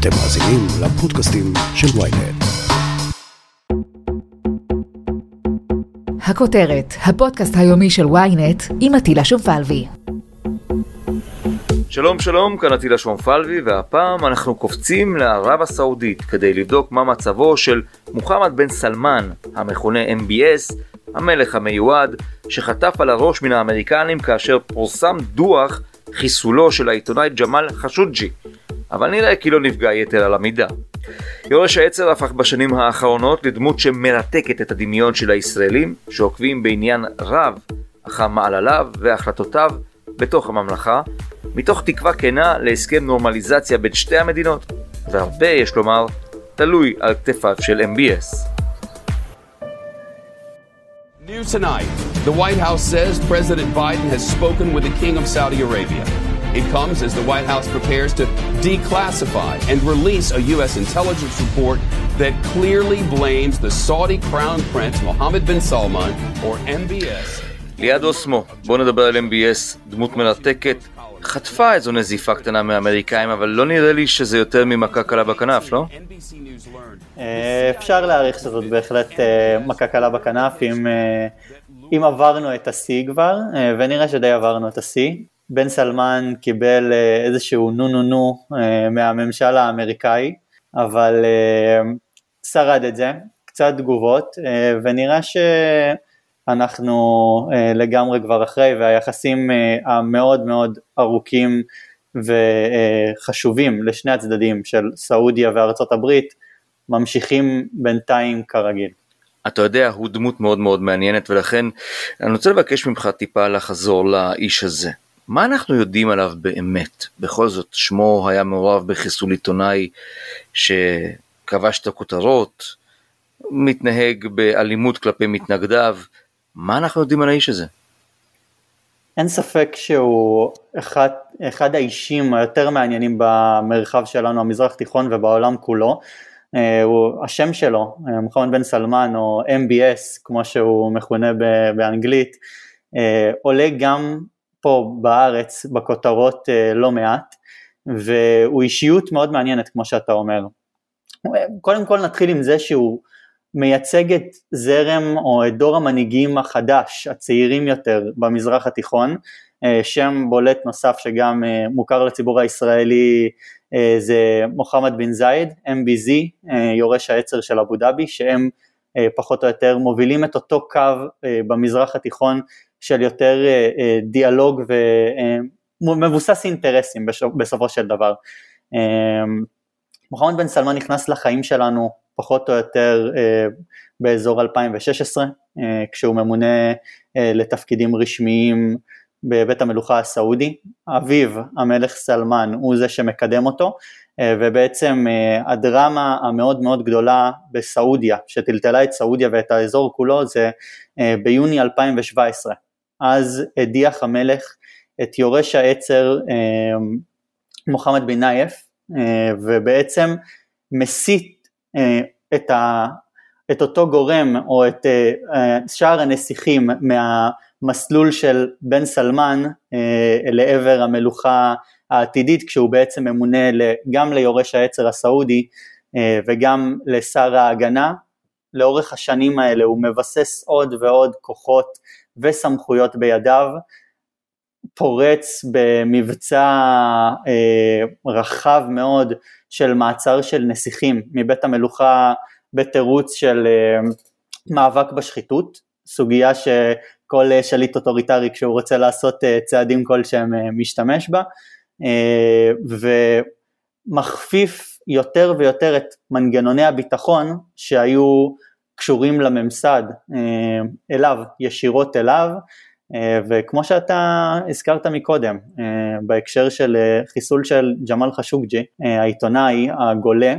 אתם מאזינים לפודקאסטים של ויינט. הכותרת, הפודקאסט היומי של ויינט עם עטילה שומפלבי. שלום שלום, כאן עטילה שומפלבי, והפעם אנחנו קופצים לערב הסעודית כדי לבדוק מה מצבו של מוחמד בן סלמן, המכונה MBS, המלך המיועד, שחטף על הראש מן האמריקנים כאשר פורסם דוח חיסולו של העיתונאי ג'מאל חשודג'י, אבל נראה כי לא נפגע יתר על המידה. יורש העצר הפך בשנים האחרונות לדמות שמרתקת את הדמיון של הישראלים, שעוקבים בעניין רב אחר מעלליו והחלטותיו בתוך הממלכה, מתוך תקווה כנה להסכם נורמליזציה בין שתי המדינות, והרבה, יש לומר, תלוי על כתפיו של MBS. New tonight, the White House says President Biden has spoken with the King of Saudi Arabia. It comes as the White House prepares to declassify and release a U.S. intelligence report that clearly blames the Saudi Crown Prince Mohammed bin Salman, or MBS. ליעד אוסמו, בואו נדבר על MBS, דמות מרתקת, חטפה איזו נזיפה קטנה מהאמריקאים, אבל לא נראה לי שזה יותר ממכה קלה בכנף, לא? אה, אפשר להעריך שזאת בהחלט אה, מכה קלה בכנף, אם, אה, אם עברנו את השיא כבר, ונראה שדי עברנו את השיא. בן סלמן קיבל איזשהו נו נו נו מהממשל האמריקאי, אבל שרד את זה, קצת תגובות, ונראה ש... אנחנו uh, לגמרי כבר אחרי, והיחסים המאוד מאוד ארוכים וחשובים לשני הצדדים של סעודיה וארצות הברית, ממשיכים בינתיים כרגיל. אתה יודע, הוא דמות מאוד מאוד מעניינת, ולכן אני רוצה לבקש ממך טיפה לחזור לאיש הזה. מה אנחנו יודעים עליו באמת? בכל זאת, שמו היה מעורב בחיסול עיתונאי שכבש את הכותרות, מתנהג באלימות כלפי מתנגדיו, מה אנחנו יודעים על האיש הזה? אין ספק שהוא אחד, אחד האישים היותר מעניינים במרחב שלנו, המזרח תיכון ובעולם כולו. אה, הוא, השם שלו, אה, מוחמד בן סלמן או MBS כמו שהוא מכונה באנגלית, אה, עולה גם פה בארץ בכותרות לא מעט, והוא אישיות מאוד מעניינת כמו שאתה אומר. קודם כל נתחיל עם זה שהוא מייצג את זרם או את דור המנהיגים החדש, הצעירים יותר במזרח התיכון, אה, שם בולט נוסף שגם אה, מוכר לציבור הישראלי אה, זה מוחמד בן זייד, MBZ, יורש העצר של אבו דאבי, שהם פחות או יותר מובילים את אותו קו במזרח התיכון של יותר דיאלוג ומבוסס אינטרסים בסופו של דבר. מוחמד בן סלמן נכנס לחיים שלנו פחות או יותר אה, באזור 2016, אה, כשהוא ממונה אה, לתפקידים רשמיים בבית המלוכה הסעודי. אביו, המלך סלמן, הוא זה שמקדם אותו, ובעצם הדרמה המאוד מאוד גדולה בסעודיה, שטלטלה את סעודיה ואת האזור כולו, זה ביוני 2017. אז הדיח המלך את יורש העצר מוחמד בן נייף, ובעצם מסית אה, את, ה, את אותו גורם או את אה, אה, שאר הנסיכים מהמסלול של בן סלמן לעבר המלוכה העתידית כשהוא בעצם ממונה גם ליורש העצר הסעודי וגם לשר ההגנה. לאורך השנים האלה הוא מבסס עוד ועוד כוחות וסמכויות בידיו, פורץ במבצע אה, רחב מאוד של מעצר של נסיכים מבית המלוכה בתירוץ של אה, מאבק בשחיתות, סוגיה שכל אה, שליט אוטוריטרי כשהוא רוצה לעשות אה, צעדים כלשהם משתמש בה, ומכפיף יותר ויותר את מנגנוני הביטחון שהיו קשורים לממסד אליו, ישירות אליו, וכמו שאתה הזכרת מקודם, בהקשר של חיסול של ג'מאל חשוקג'י, העיתונאי הגולה,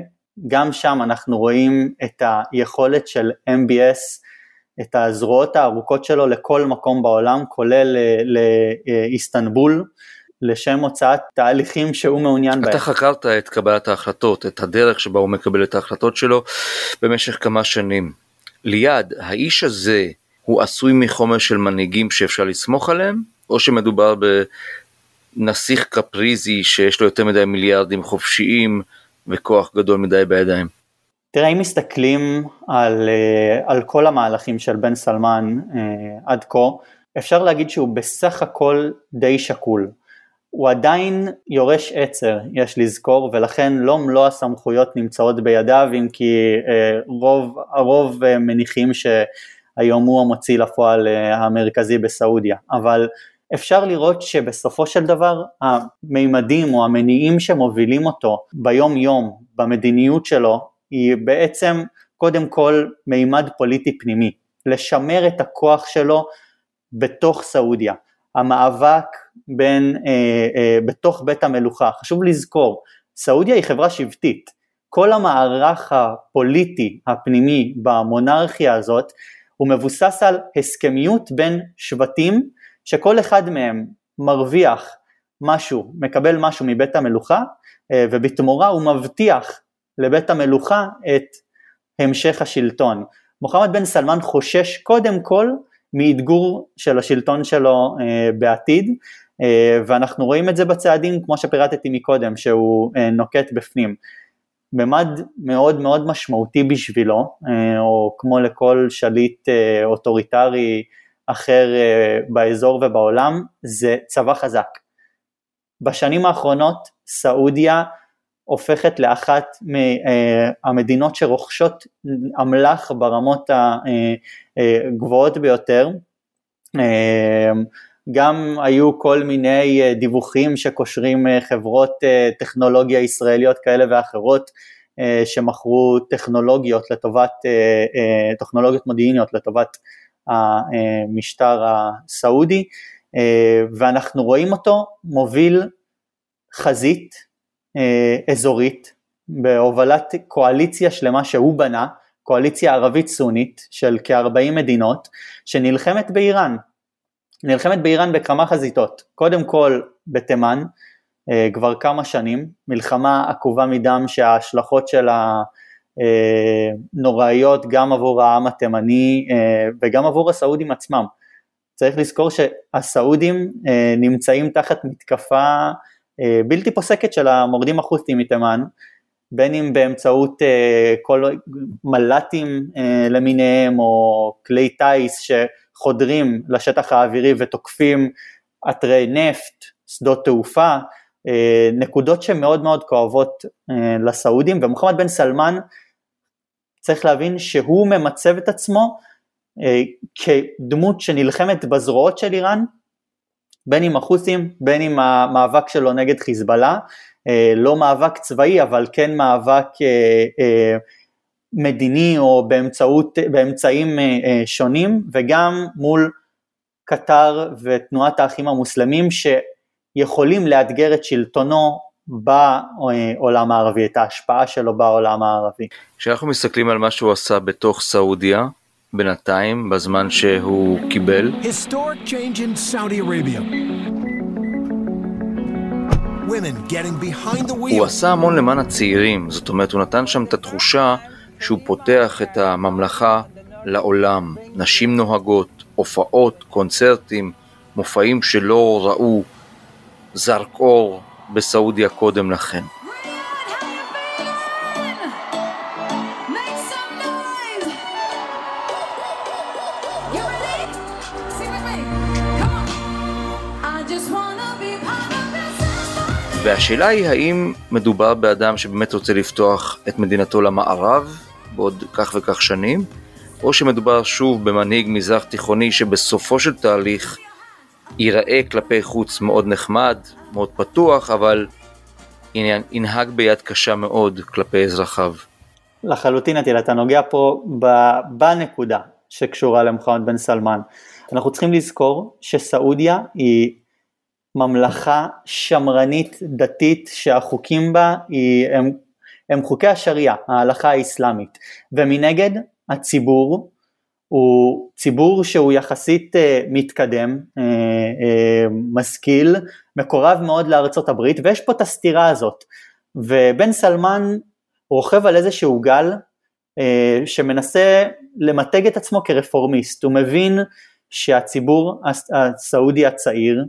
גם שם אנחנו רואים את היכולת של MBS, את הזרועות הארוכות שלו לכל מקום בעולם, כולל לאיסטנבול, לשם הוצאת תהליכים שהוא מעוניין אתה בהם. אתה חקרת את קבלת ההחלטות, את הדרך שבה הוא מקבל את ההחלטות שלו במשך כמה שנים. ליד, האיש הזה הוא עשוי מחומר של מנהיגים שאפשר לסמוך עליהם, או שמדובר בנסיך קפריזי שיש לו יותר מדי מיליארדים חופשיים וכוח גדול מדי בידיים. תראה, אם מסתכלים על, על כל המהלכים של בן סלמן עד כה, אפשר להגיד שהוא בסך הכל די שקול. הוא עדיין יורש עצר, יש לזכור, ולכן לא מלוא הסמכויות נמצאות בידיו, אם כי אה, רוב, הרוב אה, מניחים שהיום הוא המוציא לפועל אה, המרכזי בסעודיה, אבל אפשר לראות שבסופו של דבר המימדים או המניעים שמובילים אותו ביום יום, במדיניות שלו, היא בעצם קודם כל מימד פוליטי פנימי, לשמר את הכוח שלו בתוך סעודיה. המאבק בין, אה, אה, בתוך בית המלוכה, חשוב לזכור, סעודיה היא חברה שבטית, כל המערך הפוליטי הפנימי במונרכיה הזאת הוא מבוסס על הסכמיות בין שבטים שכל אחד מהם מרוויח משהו, מקבל משהו מבית המלוכה אה, ובתמורה הוא מבטיח לבית המלוכה את המשך השלטון. מוחמד בן סלמאן חושש קודם כל מאתגור של השלטון שלו אה, בעתיד אה, ואנחנו רואים את זה בצעדים כמו שפירטתי מקודם שהוא אה, נוקט בפנים. ממד מאוד מאוד משמעותי בשבילו או כמו לכל שליט אוטוריטרי אחר באזור ובעולם זה צבא חזק. בשנים האחרונות סעודיה הופכת לאחת מהמדינות שרוכשות אמל"ח ברמות הגבוהות ביותר. גם היו כל מיני דיווחים שקושרים חברות טכנולוגיה ישראליות כאלה ואחרות שמכרו טכנולוגיות לטובת, טכנולוגיות מודיעיניות לטובת המשטר הסעודי ואנחנו רואים אותו מוביל חזית אה, אזורית בהובלת קואליציה שלמה שהוא בנה, קואליציה ערבית סונית של כ-40 מדינות שנלחמת באיראן. נלחמת באיראן בכמה חזיתות, קודם כל בתימן אה, כבר כמה שנים, מלחמה עקובה מדם שההשלכות שלה אה, נוראיות גם עבור העם התימני וגם עבור הסעודים עצמם. צריך לזכור שהסעודים נמצאים תחת מתקפה אה, בלתי פוסקת של המורדים החות'ים מתימן, בין אם באמצעות אה, כל מל"טים אה, למיניהם או כלי טיס שחודרים לשטח האווירי ותוקפים אתרי נפט, שדות תעופה, נקודות שמאוד מאוד כואבות לסעודים. ומוחמד בן סלמן צריך להבין שהוא ממצב את עצמו כדמות שנלחמת בזרועות של איראן בין עם החות'ים, בין עם המאבק שלו נגד חיזבאללה, אה, לא מאבק צבאי אבל כן מאבק אה, אה, מדיני או באמצעות, באמצעים שונים וגם מול קטר ותנועת האחים המוסלמים שיכולים לאתגר את שלטונו בעולם הערבי, את ההשפעה שלו בעולם הערבי. כשאנחנו מסתכלים על מה שהוא עשה בתוך סעודיה, בינתיים, בזמן שהוא קיבל. הוא עשה המון למען הצעירים, זאת אומרת הוא נתן שם את התחושה שהוא פותח את הממלכה לעולם. נשים נוהגות, הופעות, קונצרטים, מופעים שלא ראו זרק אור בסעודיה קודם לכן. והשאלה היא האם מדובר באדם שבאמת רוצה לפתוח את מדינתו למערב בעוד כך וכך שנים, או שמדובר שוב במנהיג מזרח תיכוני שבסופו של תהליך ייראה כלפי חוץ מאוד נחמד, מאוד פתוח, אבל ינהג ביד קשה מאוד כלפי אזרחיו. לחלוטין עטיל, אתה נוגע פה בנקודה שקשורה למוחמד בן סלמן. אנחנו צריכים לזכור שסעודיה היא ממלכה שמרנית דתית שהחוקים בה היא, הם, הם חוקי השריעה, ההלכה האסלאמית, ומנגד הציבור הוא ציבור שהוא יחסית uh, מתקדם, uh, uh, משכיל, מקורב מאוד לארצות הברית, ויש פה את הסתירה הזאת, ובן סלמן רוכב על איזשהו גל uh, שמנסה למתג את עצמו כרפורמיסט, הוא מבין שהציבור הסעודי הצעיר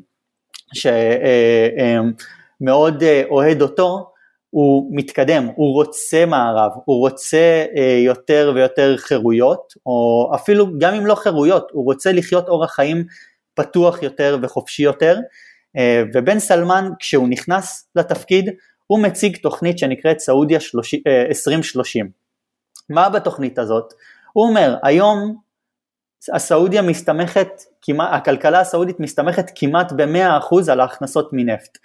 שמאוד אה, אוהד אותו, הוא מתקדם, הוא רוצה מערב, הוא רוצה אה, יותר ויותר חירויות, או אפילו גם אם לא חירויות, הוא רוצה לחיות אורח חיים פתוח יותר וחופשי יותר, אה, ובן סלמן כשהוא נכנס לתפקיד הוא מציג תוכנית שנקראת סעודיה 2030. אה, מה בתוכנית הזאת? הוא אומר היום הסעודיה מסתמכת, הכלכלה הסעודית מסתמכת כמעט ב-100% על ההכנסות מנפט.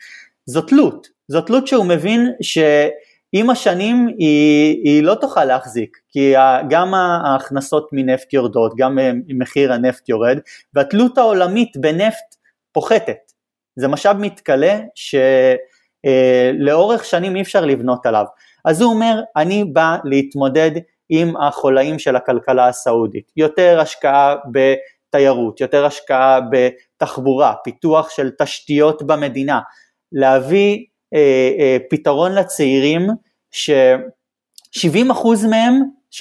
זו תלות, זו תלות שהוא מבין שעם השנים היא, היא לא תוכל להחזיק, כי גם ההכנסות מנפט יורדות, גם מחיר הנפט יורד, והתלות העולמית בנפט פוחתת. זה משאב מתכלה שלאורך שנים אי אפשר לבנות עליו. אז הוא אומר, אני בא להתמודד עם החולאים של הכלכלה הסעודית, יותר השקעה בתיירות, יותר השקעה בתחבורה, פיתוח של תשתיות במדינה, להביא אה, אה, פתרון לצעירים ש-70% מהם, 70%,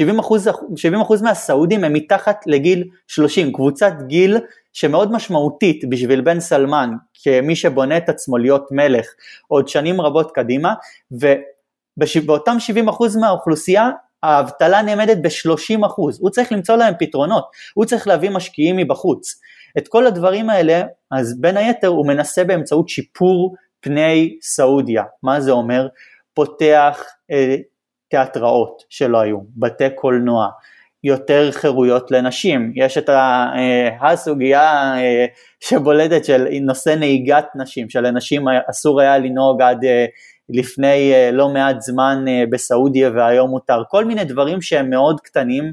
70% מהסעודים הם מתחת לגיל 30, קבוצת גיל שמאוד משמעותית בשביל בן סלמן כמי שבונה את עצמו להיות מלך עוד שנים רבות קדימה ובאותם 70% מהאוכלוסייה האבטלה נעמדת ב-30%, הוא צריך למצוא להם פתרונות, הוא צריך להביא משקיעים מבחוץ. את כל הדברים האלה, אז בין היתר הוא מנסה באמצעות שיפור פני סעודיה, מה זה אומר? פותח אה, תיאטראות שלא היו, בתי קולנוע, יותר חירויות לנשים, יש את אה, הסוגיה אה, שבולטת של נושא נהיגת נשים, שלנשים אסור היה לנהוג עד אה, לפני לא מעט זמן בסעודיה והיום מותר, כל מיני דברים שהם מאוד קטנים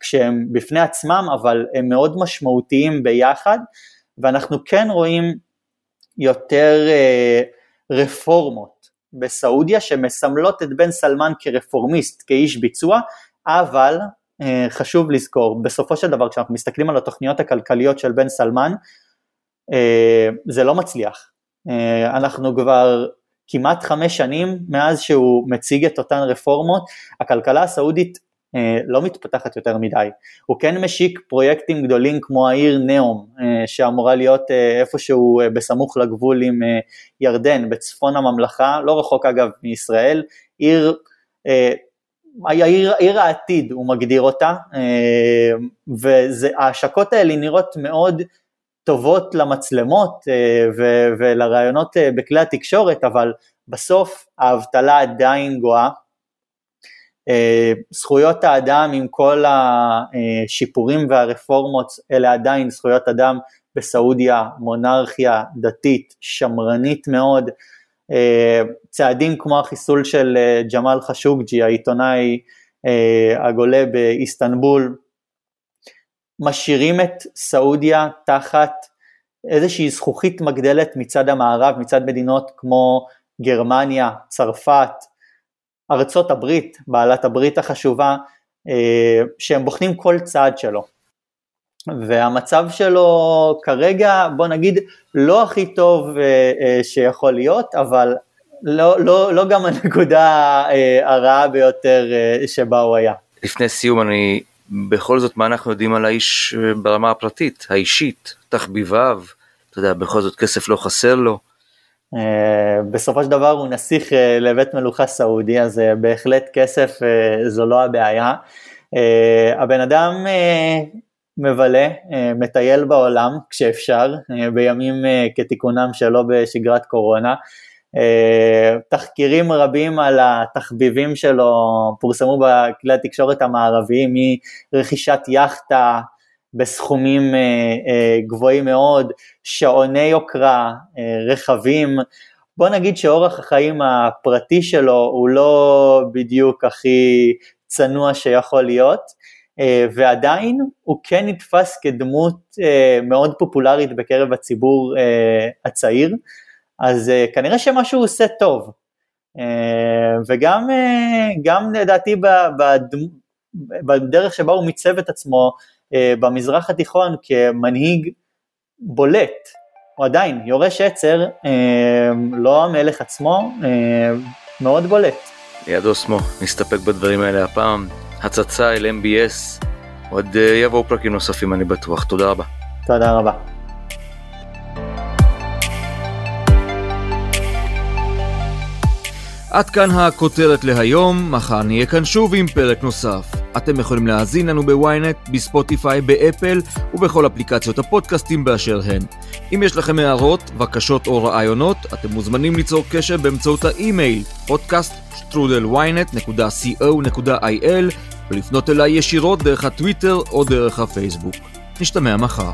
כשהם בפני עצמם אבל הם מאוד משמעותיים ביחד ואנחנו כן רואים יותר רפורמות בסעודיה שמסמלות את בן סלמן כרפורמיסט, כאיש ביצוע, אבל אה, חשוב לזכור, בסופו של דבר כשאנחנו מסתכלים על התוכניות הכלכליות של בן סלמן, אה, זה לא מצליח. אה, אנחנו כבר כמעט חמש שנים מאז שהוא מציג את אותן רפורמות, הכלכלה הסעודית אה, לא מתפתחת יותר מדי. הוא כן משיק פרויקטים גדולים כמו העיר נאום, אה, שאמורה להיות איפשהו בסמוך לגבול עם ירדן, בצפון הממלכה, לא רחוק אגב מישראל, עיר, העיר, עיר העתיד הוא מגדיר אותה, וההשקות האלה נראות מאוד טובות למצלמות ולרעיונות בכלי התקשורת, אבל בסוף האבטלה עדיין גואה, אה, זכויות האדם עם כל השיפורים והרפורמות אלה עדיין זכויות אדם בסעודיה, מונרכיה דתית, שמרנית מאוד, אה, צעדים כמו החיסול של אה, ג'מאל חשוקג'י, העיתונאי הגולה באיסטנבול, משאירים את סעודיה תחת איזושהי זכוכית מגדלת מצד המערב, מצד מדינות כמו גרמניה, צרפת, ארצות הברית, בעלת הברית החשובה, אה, שהם בוחנים כל צעד שלו. והמצב שלו כרגע, בוא נגיד, לא הכי טוב אה, אה, שיכול להיות, אבל לא, לא, לא גם הנקודה הרעה ביותר שבה הוא היה. לפני סיום אני, בכל זאת, מה אנחנו יודעים על האיש ברמה הפרטית, האישית, תחביביו, אתה יודע, בכל זאת כסף לא חסר לו. אה, בסופו של דבר הוא נסיך אה, לבית מלוכה סעודי, אז אה, בהחלט כסף זו לא הבעיה. הבן אדם מבלה, מטייל בעולם כשאפשר, בימים כתיקונם שלו בשגרת קורונה. תחקירים רבים על התחביבים שלו פורסמו בכלי התקשורת המערביים, מרכישת יאכטה בסכומים אה, אה, גבוהים מאוד, שעוני יוקרה, אה, רכבים, בוא נגיד שאורח החיים הפרטי שלו הוא לא בדיוק הכי צנוע שיכול להיות, ועדיין הוא כן נתפס כדמות מאוד פופולרית בקרב הציבור הצעיר, אז כנראה שמשהו הוא עושה טוב. וגם גם לדעתי בדרך שבה הוא מיצב את עצמו אה, במזרח התיכון כמנהיג בולט, הוא עדיין יורש עצר, אה, לא המלך עצמו, אה, מאוד בולט. לידו שמו, נסתפק בדברים האלה הפעם. הצצה אל MBS, עוד יבואו פרקים נוספים אני בטוח, תודה רבה. תודה רבה. עד כאן הכותרת להיום, מחר נהיה כאן שוב עם פרק נוסף. אתם יכולים להאזין לנו בוויינט, בספוטיפיי, באפל ובכל אפליקציות הפודקאסטים באשר הן. אם יש לכם הערות, בקשות או רעיונות, אתם מוזמנים ליצור קשר באמצעות האימייל podcaststudelynet.co.il ולפנות אליי ישירות דרך הטוויטר או דרך הפייסבוק. נשתמע מחר.